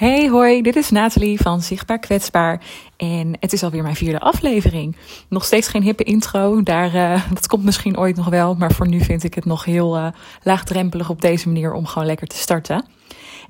Hey hoi, dit is Nathalie van Zichtbaar Kwetsbaar en het is alweer mijn vierde aflevering. Nog steeds geen hippe intro, Daar, uh, dat komt misschien ooit nog wel, maar voor nu vind ik het nog heel uh, laagdrempelig op deze manier om gewoon lekker te starten.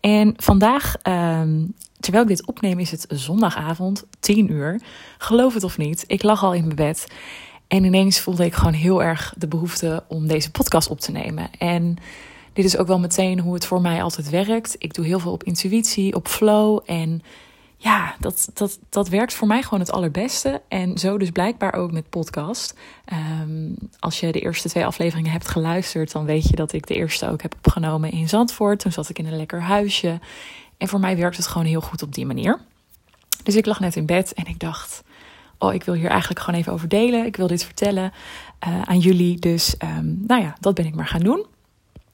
En vandaag, uh, terwijl ik dit opneem, is het zondagavond, 10 uur. Geloof het of niet, ik lag al in mijn bed en ineens voelde ik gewoon heel erg de behoefte om deze podcast op te nemen. En dit is ook wel meteen hoe het voor mij altijd werkt. Ik doe heel veel op intuïtie, op flow. En ja, dat, dat, dat werkt voor mij gewoon het allerbeste. En zo dus blijkbaar ook met podcast. Um, als je de eerste twee afleveringen hebt geluisterd, dan weet je dat ik de eerste ook heb opgenomen in Zandvoort. Toen zat ik in een lekker huisje. En voor mij werkt het gewoon heel goed op die manier. Dus ik lag net in bed en ik dacht. Oh, ik wil hier eigenlijk gewoon even over delen. Ik wil dit vertellen uh, aan jullie. Dus um, nou ja, dat ben ik maar gaan doen.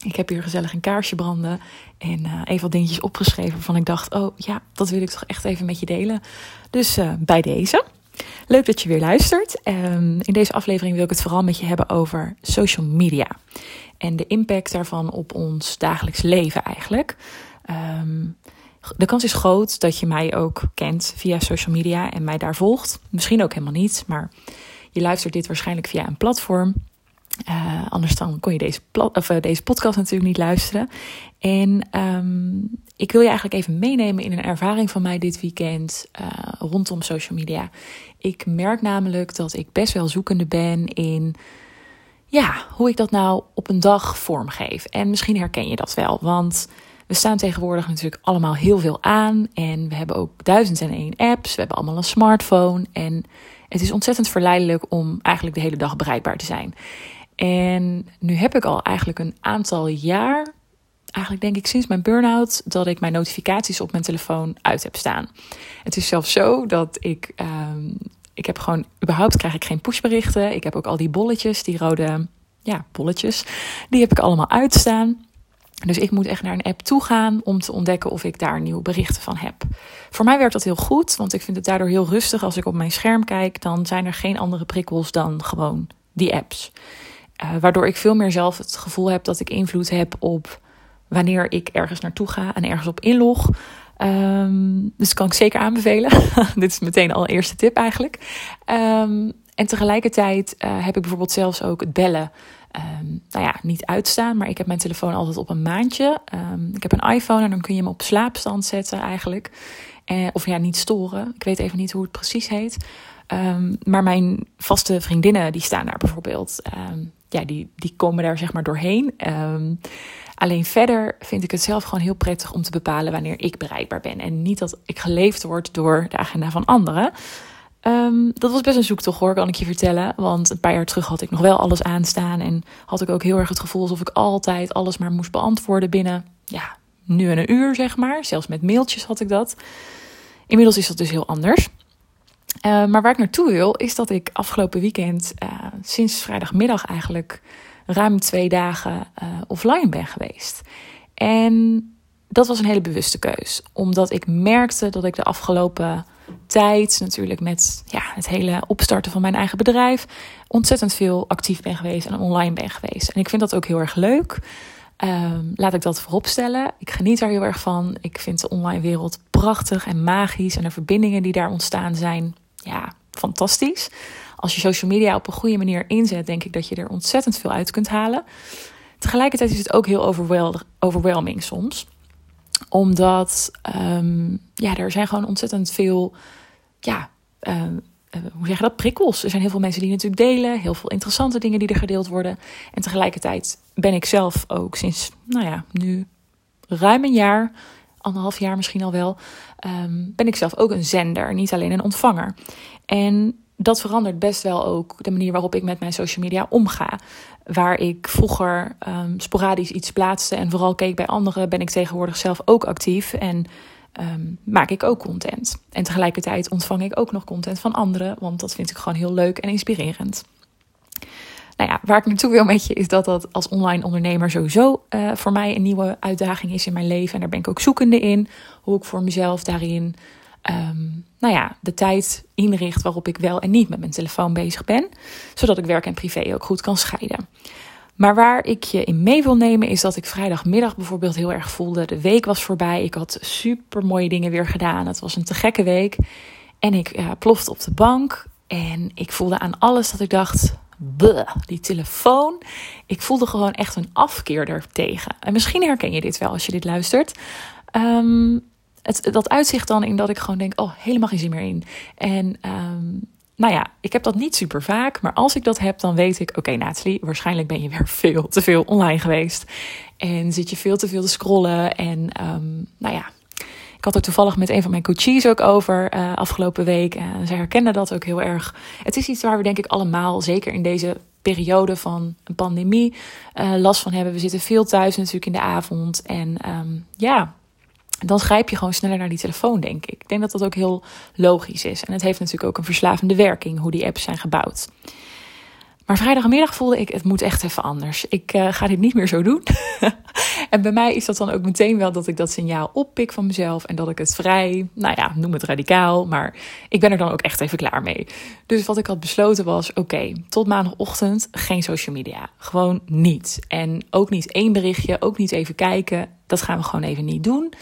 Ik heb hier gezellig een kaarsje branden en uh, even wat dingetjes opgeschreven waarvan ik dacht, oh ja, dat wil ik toch echt even met je delen. Dus uh, bij deze. Leuk dat je weer luistert. Um, in deze aflevering wil ik het vooral met je hebben over social media. En de impact daarvan op ons dagelijks leven eigenlijk. Um, de kans is groot dat je mij ook kent via social media en mij daar volgt. Misschien ook helemaal niet, maar je luistert dit waarschijnlijk via een platform uh, anders dan kon je deze, of, uh, deze podcast natuurlijk niet luisteren. En um, ik wil je eigenlijk even meenemen in een ervaring van mij dit weekend uh, rondom social media. Ik merk namelijk dat ik best wel zoekende ben in ja, hoe ik dat nou op een dag vormgeef. En misschien herken je dat wel, want we staan tegenwoordig natuurlijk allemaal heel veel aan. En we hebben ook duizend en één apps. We hebben allemaal een smartphone. En het is ontzettend verleidelijk om eigenlijk de hele dag bereikbaar te zijn. En nu heb ik al eigenlijk een aantal jaar, eigenlijk denk ik sinds mijn burn-out, dat ik mijn notificaties op mijn telefoon uit heb staan. Het is zelfs zo dat ik, um, ik heb gewoon, überhaupt krijg ik geen pushberichten. Ik heb ook al die bolletjes, die rode, ja, bolletjes, die heb ik allemaal uitstaan. Dus ik moet echt naar een app toe gaan om te ontdekken of ik daar nieuwe berichten van heb. Voor mij werkt dat heel goed, want ik vind het daardoor heel rustig. Als ik op mijn scherm kijk, dan zijn er geen andere prikkels dan gewoon die apps. Uh, waardoor ik veel meer zelf het gevoel heb dat ik invloed heb op wanneer ik ergens naartoe ga en ergens op inlog. Um, dus kan ik zeker aanbevelen. Dit is meteen al eerste tip eigenlijk. Um, en tegelijkertijd uh, heb ik bijvoorbeeld zelfs ook het bellen. Um, nou ja, niet uitstaan, maar ik heb mijn telefoon altijd op een maandje. ik heb een iPhone en dan kun je hem op slaapstand zetten eigenlijk. Uh, of ja, niet storen. Ik weet even niet hoe het precies heet. maar mijn vaste vriendinnen die staan daar bijvoorbeeld ja, die, die komen daar zeg maar doorheen. Um, alleen verder vind ik het zelf gewoon heel prettig om te bepalen wanneer ik bereikbaar ben. En niet dat ik geleefd word door de agenda van anderen. Um, dat was best een zoektocht hoor, kan ik je vertellen. Want een paar jaar terug had ik nog wel alles aanstaan. En had ik ook heel erg het gevoel alsof ik altijd alles maar moest beantwoorden binnen, ja, nu en een uur zeg maar. Zelfs met mailtjes had ik dat. Inmiddels is dat dus heel anders. Uh, maar waar ik naartoe wil, is dat ik afgelopen weekend, uh, sinds vrijdagmiddag eigenlijk, ruim twee dagen uh, offline ben geweest. En dat was een hele bewuste keus, omdat ik merkte dat ik de afgelopen tijd, natuurlijk met ja, het hele opstarten van mijn eigen bedrijf, ontzettend veel actief ben geweest en online ben geweest. En ik vind dat ook heel erg leuk. Um, laat ik dat vooropstellen. Ik geniet daar heel erg van. Ik vind de online wereld prachtig en magisch. En de verbindingen die daar ontstaan zijn ja, fantastisch. Als je social media op een goede manier inzet, denk ik dat je er ontzettend veel uit kunt halen. Tegelijkertijd is het ook heel overwhelming soms. Omdat um, ja, er zijn gewoon ontzettend veel ja, uh, hoe zeg je dat, prikkels. Er zijn heel veel mensen die natuurlijk delen, heel veel interessante dingen die er gedeeld worden. En tegelijkertijd ben ik zelf ook sinds, nou ja, nu ruim een jaar anderhalf jaar misschien al wel, um, ben ik zelf ook een zender, niet alleen een ontvanger. En dat verandert best wel ook de manier waarop ik met mijn social media omga. Waar ik vroeger um, sporadisch iets plaatste en vooral keek bij anderen, ben ik tegenwoordig zelf ook actief en um, maak ik ook content. En tegelijkertijd ontvang ik ook nog content van anderen, want dat vind ik gewoon heel leuk en inspirerend nou ja, waar ik naartoe wil met je is dat dat als online ondernemer sowieso uh, voor mij een nieuwe uitdaging is in mijn leven. En daar ben ik ook zoekende in. Hoe ik voor mezelf daarin, um, nou ja, de tijd inricht waarop ik wel en niet met mijn telefoon bezig ben. Zodat ik werk en privé ook goed kan scheiden. Maar waar ik je in mee wil nemen is dat ik vrijdagmiddag bijvoorbeeld heel erg voelde. De week was voorbij. Ik had super mooie dingen weer gedaan. Het was een te gekke week. En ik ja, plofte op de bank. En ik voelde aan alles dat ik dacht: die telefoon. Ik voelde gewoon echt een afkeer ertegen. En misschien herken je dit wel als je dit luistert. Um, het, dat uitzicht dan in dat ik gewoon denk: oh, helemaal geen zin meer in. En um, nou ja, ik heb dat niet super vaak. Maar als ik dat heb, dan weet ik: oké, okay, Nathalie, waarschijnlijk ben je weer veel te veel online geweest. En zit je veel te veel te scrollen. En um, nou ja, ik had er toevallig met een van mijn coaches ook over uh, afgelopen week. En ze herkennen dat ook heel erg. Het is iets waar we denk ik allemaal, zeker in deze periode van een pandemie, uh, last van hebben. We zitten veel thuis natuurlijk in de avond. En um, ja, dan grijp je gewoon sneller naar die telefoon, denk ik. Ik denk dat dat ook heel logisch is. En het heeft natuurlijk ook een verslavende werking, hoe die apps zijn gebouwd. Maar vrijdagmiddag voelde ik, het moet echt even anders. Ik uh, ga dit niet meer zo doen. en bij mij is dat dan ook meteen wel dat ik dat signaal oppik van mezelf. En dat ik het vrij, nou ja, noem het radicaal. Maar ik ben er dan ook echt even klaar mee. Dus wat ik had besloten was, oké, tot maandagochtend geen social media. Gewoon niet. En ook niet één berichtje, ook niet even kijken. Dat gaan we gewoon even niet doen.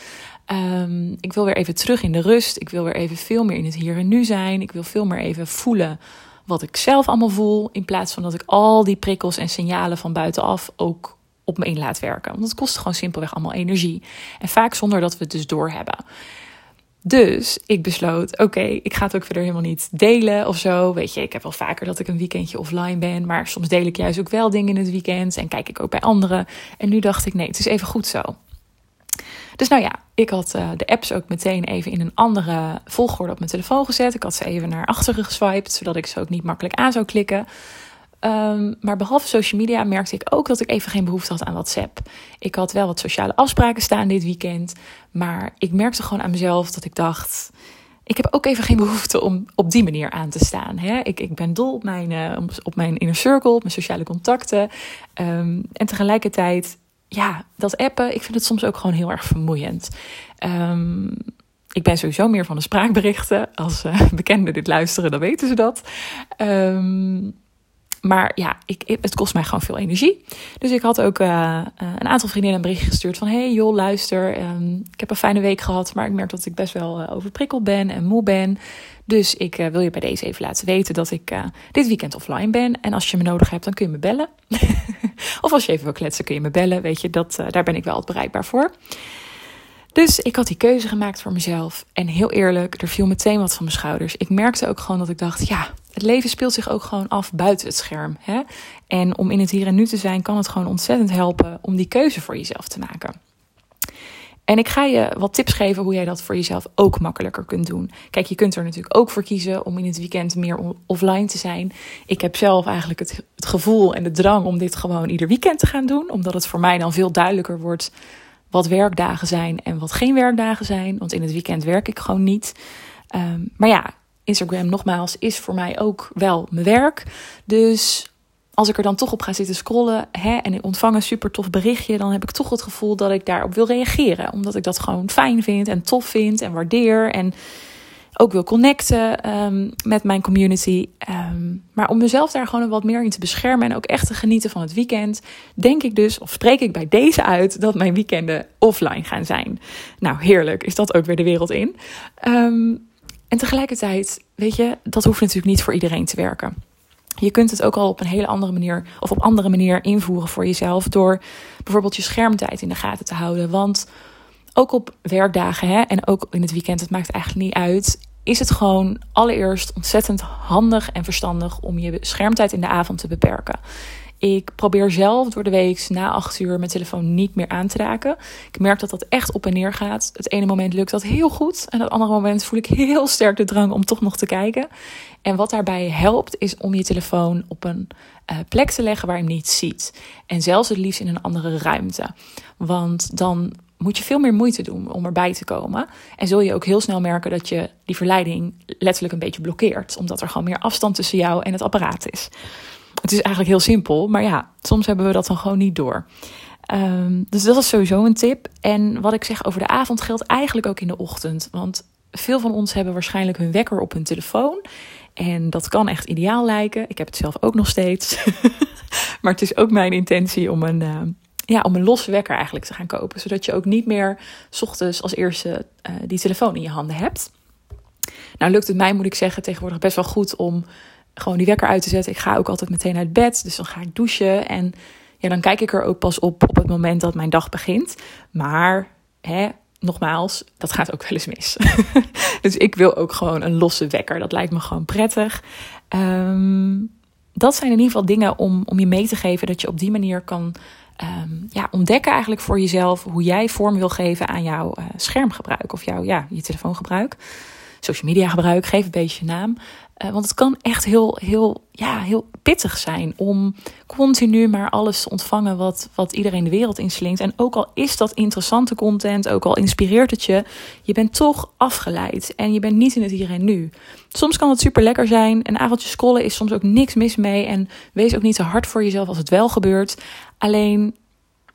Um, ik wil weer even terug in de rust. Ik wil weer even veel meer in het hier en nu zijn. Ik wil veel meer even voelen wat ik zelf allemaal voel. In plaats van dat ik al die prikkels en signalen van buitenaf ook op me in laat werken. Want het kost gewoon simpelweg allemaal energie. En vaak zonder dat we het dus doorhebben. Dus ik besloot, oké, ik ga het ook verder helemaal niet delen of zo. Weet je, ik heb wel vaker dat ik een weekendje offline ben. Maar soms deel ik juist ook wel dingen in het weekend. En kijk ik ook bij anderen. En nu dacht ik, nee, het is even goed zo. Dus nou ja, ik had uh, de apps ook meteen even in een andere volgorde op mijn telefoon gezet. Ik had ze even naar achteren geswiped, zodat ik ze ook niet makkelijk aan zou klikken. Um, maar behalve social media merkte ik ook dat ik even geen behoefte had aan WhatsApp. Ik had wel wat sociale afspraken staan dit weekend. Maar ik merkte gewoon aan mezelf dat ik dacht. Ik heb ook even geen behoefte om op die manier aan te staan. Hè? Ik, ik ben dol op mijn, uh, op mijn inner circle, op mijn sociale contacten. Um, en tegelijkertijd ja, dat appen, ik vind het soms ook gewoon heel erg vermoeiend. Um, ik ben sowieso meer van de spraakberichten. Als uh, bekenden dit luisteren, dan weten ze dat. Um, maar ja, ik, het kost mij gewoon veel energie. Dus ik had ook uh, een aantal vriendinnen een berichtje gestuurd van... hey joh, luister, um, ik heb een fijne week gehad... maar ik merk dat ik best wel uh, overprikkeld ben en moe ben. Dus ik wil je bij deze even laten weten dat ik dit weekend offline ben. En als je me nodig hebt, dan kun je me bellen. of als je even wil kletsen, kun je me bellen. Weet je, dat, daar ben ik wel altijd bereikbaar voor. Dus ik had die keuze gemaakt voor mezelf. En heel eerlijk, er viel meteen wat van mijn schouders. Ik merkte ook gewoon dat ik dacht, ja, het leven speelt zich ook gewoon af buiten het scherm. Hè? En om in het hier en nu te zijn, kan het gewoon ontzettend helpen om die keuze voor jezelf te maken. En ik ga je wat tips geven hoe jij dat voor jezelf ook makkelijker kunt doen. Kijk, je kunt er natuurlijk ook voor kiezen om in het weekend meer offline te zijn. Ik heb zelf eigenlijk het, gevoel en de drang om dit gewoon ieder weekend te gaan doen, omdat het voor mij dan veel duidelijker wordt wat werkdagen zijn en wat geen werkdagen zijn. Want in het weekend werk ik gewoon niet. Um, maar ja, Instagram nogmaals is voor mij ook wel mijn werk. Dus als ik er dan toch op ga zitten scrollen hè, en ik ontvang een super tof berichtje, dan heb ik toch het gevoel dat ik daarop wil reageren. Omdat ik dat gewoon fijn vind en tof vind en waardeer. En ook wil connecten um, met mijn community. Um, maar om mezelf daar gewoon wat meer in te beschermen en ook echt te genieten van het weekend, denk ik dus, of spreek ik bij deze uit, dat mijn weekenden offline gaan zijn. Nou, heerlijk, is dat ook weer de wereld in. Um, en tegelijkertijd, weet je, dat hoeft natuurlijk niet voor iedereen te werken. Je kunt het ook al op een hele andere manier of op andere manier invoeren voor jezelf door bijvoorbeeld je schermtijd in de gaten te houden. Want ook op werkdagen hè, en ook in het weekend, het maakt eigenlijk niet uit, is het gewoon allereerst ontzettend handig en verstandig om je schermtijd in de avond te beperken. Ik probeer zelf door de week na acht uur mijn telefoon niet meer aan te raken. Ik merk dat dat echt op en neer gaat. Het ene moment lukt dat heel goed. En het andere moment voel ik heel sterk de drang om toch nog te kijken. En wat daarbij helpt, is om je telefoon op een uh, plek te leggen waar je hem niet ziet. En zelfs het liefst in een andere ruimte. Want dan moet je veel meer moeite doen om erbij te komen. En zul je ook heel snel merken dat je die verleiding letterlijk een beetje blokkeert. Omdat er gewoon meer afstand tussen jou en het apparaat is. Het is eigenlijk heel simpel, maar ja, soms hebben we dat dan gewoon niet door. Um, dus dat is sowieso een tip. En wat ik zeg over de avond geldt eigenlijk ook in de ochtend. Want veel van ons hebben waarschijnlijk hun wekker op hun telefoon. En dat kan echt ideaal lijken. Ik heb het zelf ook nog steeds. maar het is ook mijn intentie om een, uh, ja, om een losse wekker eigenlijk te gaan kopen. Zodat je ook niet meer s ochtends als eerste uh, die telefoon in je handen hebt. Nou lukt het mij, moet ik zeggen, tegenwoordig best wel goed om gewoon die wekker uit te zetten. Ik ga ook altijd meteen uit bed, dus dan ga ik douchen. En ja, dan kijk ik er ook pas op op het moment dat mijn dag begint. Maar hè, nogmaals, dat gaat ook wel eens mis. dus ik wil ook gewoon een losse wekker. Dat lijkt me gewoon prettig. Um, dat zijn in ieder geval dingen om, om je mee te geven dat je op die manier kan um, ja, ontdekken eigenlijk voor jezelf hoe jij vorm wil geven aan jouw uh, schermgebruik of jouw ja, je telefoongebruik. Social media gebruik, geef een beetje naam. Uh, want het kan echt heel, heel, ja, heel pittig zijn om continu maar alles te ontvangen wat, wat iedereen de wereld inslingt. En ook al is dat interessante content, ook al inspireert het je, je bent toch afgeleid en je bent niet in het hier en nu. Soms kan het super lekker zijn. Een avondje scrollen is soms ook niks mis mee. En wees ook niet te hard voor jezelf als het wel gebeurt. Alleen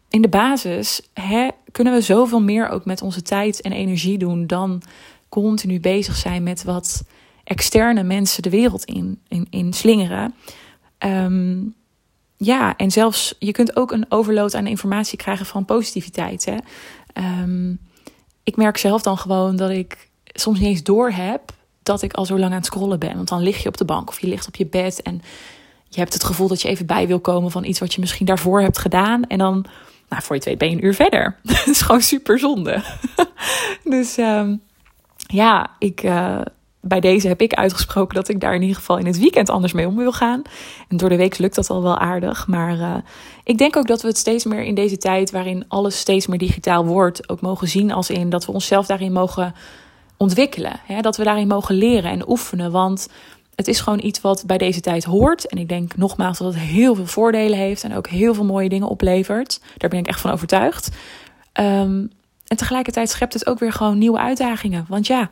in de basis hè, kunnen we zoveel meer ook met onze tijd en energie doen dan continu bezig zijn met wat externe mensen de wereld in, in, in slingeren. Um, ja, en zelfs je kunt ook een overload aan informatie krijgen van positiviteit. Hè? Um, ik merk zelf dan gewoon dat ik soms niet eens door heb dat ik al zo lang aan het scrollen ben. Want dan lig je op de bank of je ligt op je bed en je hebt het gevoel dat je even bij wil komen van iets wat je misschien daarvoor hebt gedaan. En dan, nou, voor je twee ben je een uur verder. dat is gewoon super zonde. dus um, ja, ik, uh, bij deze heb ik uitgesproken dat ik daar in ieder geval in het weekend anders mee om wil gaan. En door de week lukt dat al wel aardig. Maar uh, ik denk ook dat we het steeds meer in deze tijd, waarin alles steeds meer digitaal wordt, ook mogen zien als in dat we onszelf daarin mogen ontwikkelen. Hè? Dat we daarin mogen leren en oefenen. Want het is gewoon iets wat bij deze tijd hoort. En ik denk nogmaals dat het heel veel voordelen heeft en ook heel veel mooie dingen oplevert. Daar ben ik echt van overtuigd. Um, en tegelijkertijd schept het ook weer gewoon nieuwe uitdagingen. Want ja,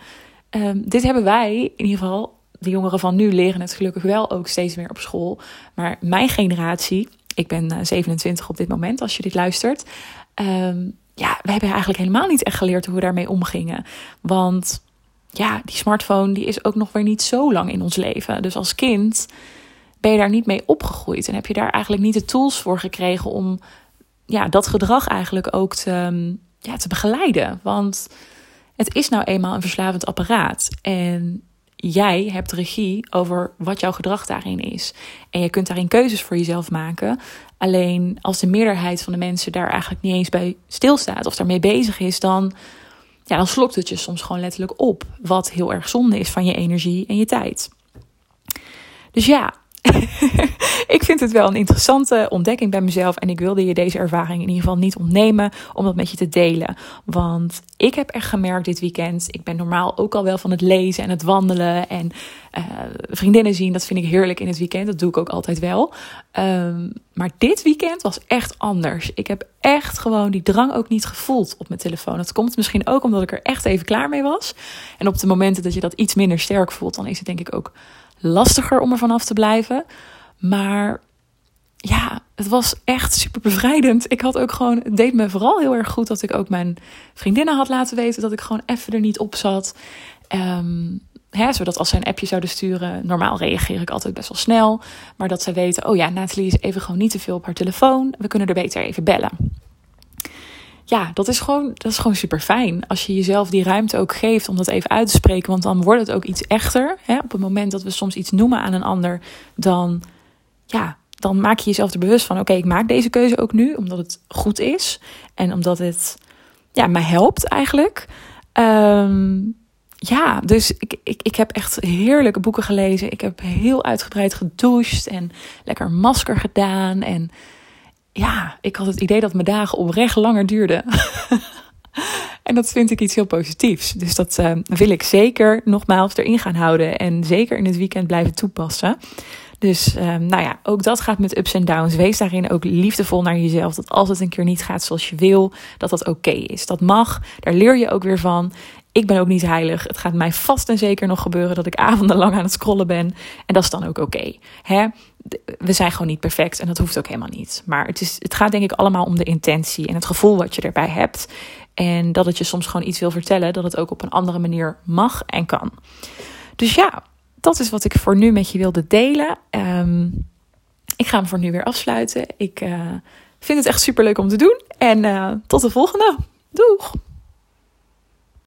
um, dit hebben wij in ieder geval. De jongeren van nu leren het gelukkig wel ook steeds meer op school. Maar mijn generatie, ik ben 27 eh, op dit moment als je dit luistert. Um, ja, we hebben eigenlijk helemaal niet echt geleerd hoe we daarmee omgingen. Want ja, die smartphone die is ook nog weer niet zo lang in ons leven. Dus als kind ben je daar niet mee opgegroeid. En heb je daar eigenlijk niet de tools voor gekregen om ja, dat gedrag eigenlijk ook te, ja, te begeleiden. Want het is nou eenmaal een verslavend apparaat. En jij hebt regie over wat jouw gedrag daarin is. En je kunt daarin keuzes voor jezelf maken. Alleen als de meerderheid van de mensen daar eigenlijk niet eens bij stilstaat of daarmee bezig is, dan, ja, dan slokt het je soms gewoon letterlijk op. Wat heel erg zonde is van je energie en je tijd. Dus ja, ik vind het wel een interessante ontdekking bij mezelf. En ik wilde je deze ervaring in ieder geval niet ontnemen om dat met je te delen. Want ik heb echt gemerkt dit weekend. Ik ben normaal ook al wel van het lezen en het wandelen. En uh, vriendinnen zien, dat vind ik heerlijk in het weekend. Dat doe ik ook altijd wel. Um, maar dit weekend was echt anders. Ik heb echt gewoon die drang ook niet gevoeld op mijn telefoon. Dat komt misschien ook omdat ik er echt even klaar mee was. En op de momenten dat je dat iets minder sterk voelt, dan is het denk ik ook lastiger om er vanaf te blijven. Maar ja, het was echt super bevrijdend. Ik had ook gewoon, het deed me vooral heel erg goed dat ik ook mijn vriendinnen had laten weten dat ik gewoon even er niet op zat. Um, hè, zodat als zij een appje zouden sturen, normaal reageer ik altijd best wel snel. Maar dat zij weten, oh ja, Nathalie is even gewoon niet te veel op haar telefoon. We kunnen er beter even bellen ja, dat is gewoon, dat is gewoon super fijn. Als je jezelf die ruimte ook geeft om dat even uit te spreken. Want dan wordt het ook iets echter. Hè? Op het moment dat we soms iets noemen aan een ander, dan, ja, dan maak je jezelf er bewust van: oké, ik maak deze keuze ook nu, omdat het goed is. En omdat het ja, mij helpt eigenlijk. Um, ja, dus ik, ik, ik heb echt heerlijke boeken gelezen. Ik heb heel uitgebreid gedoucht en lekker masker gedaan. En ja, ik had het idee dat mijn dagen oprecht langer duurden. en dat vind ik iets heel positiefs. Dus dat uh, wil ik zeker nogmaals erin gaan houden. En zeker in het weekend blijven toepassen. Dus uh, nou ja, ook dat gaat met ups en downs. Wees daarin ook liefdevol naar jezelf. Dat als het een keer niet gaat zoals je wil, dat dat oké is. Dat mag. Daar leer je ook weer van. Ik ben ook niet heilig. Het gaat mij vast en zeker nog gebeuren dat ik avondenlang aan het scrollen ben. En dat is dan ook oké. We zijn gewoon niet perfect en dat hoeft ook helemaal niet. Maar het, is, het gaat denk ik allemaal om de intentie en het gevoel wat je erbij hebt. En dat het je soms gewoon iets wil vertellen, dat het ook op een andere manier mag en kan. Dus ja, dat is wat ik voor nu met je wilde delen. Um, ik ga hem voor nu weer afsluiten. Ik vind het echt super leuk om te doen. En tot de volgende. Doeg!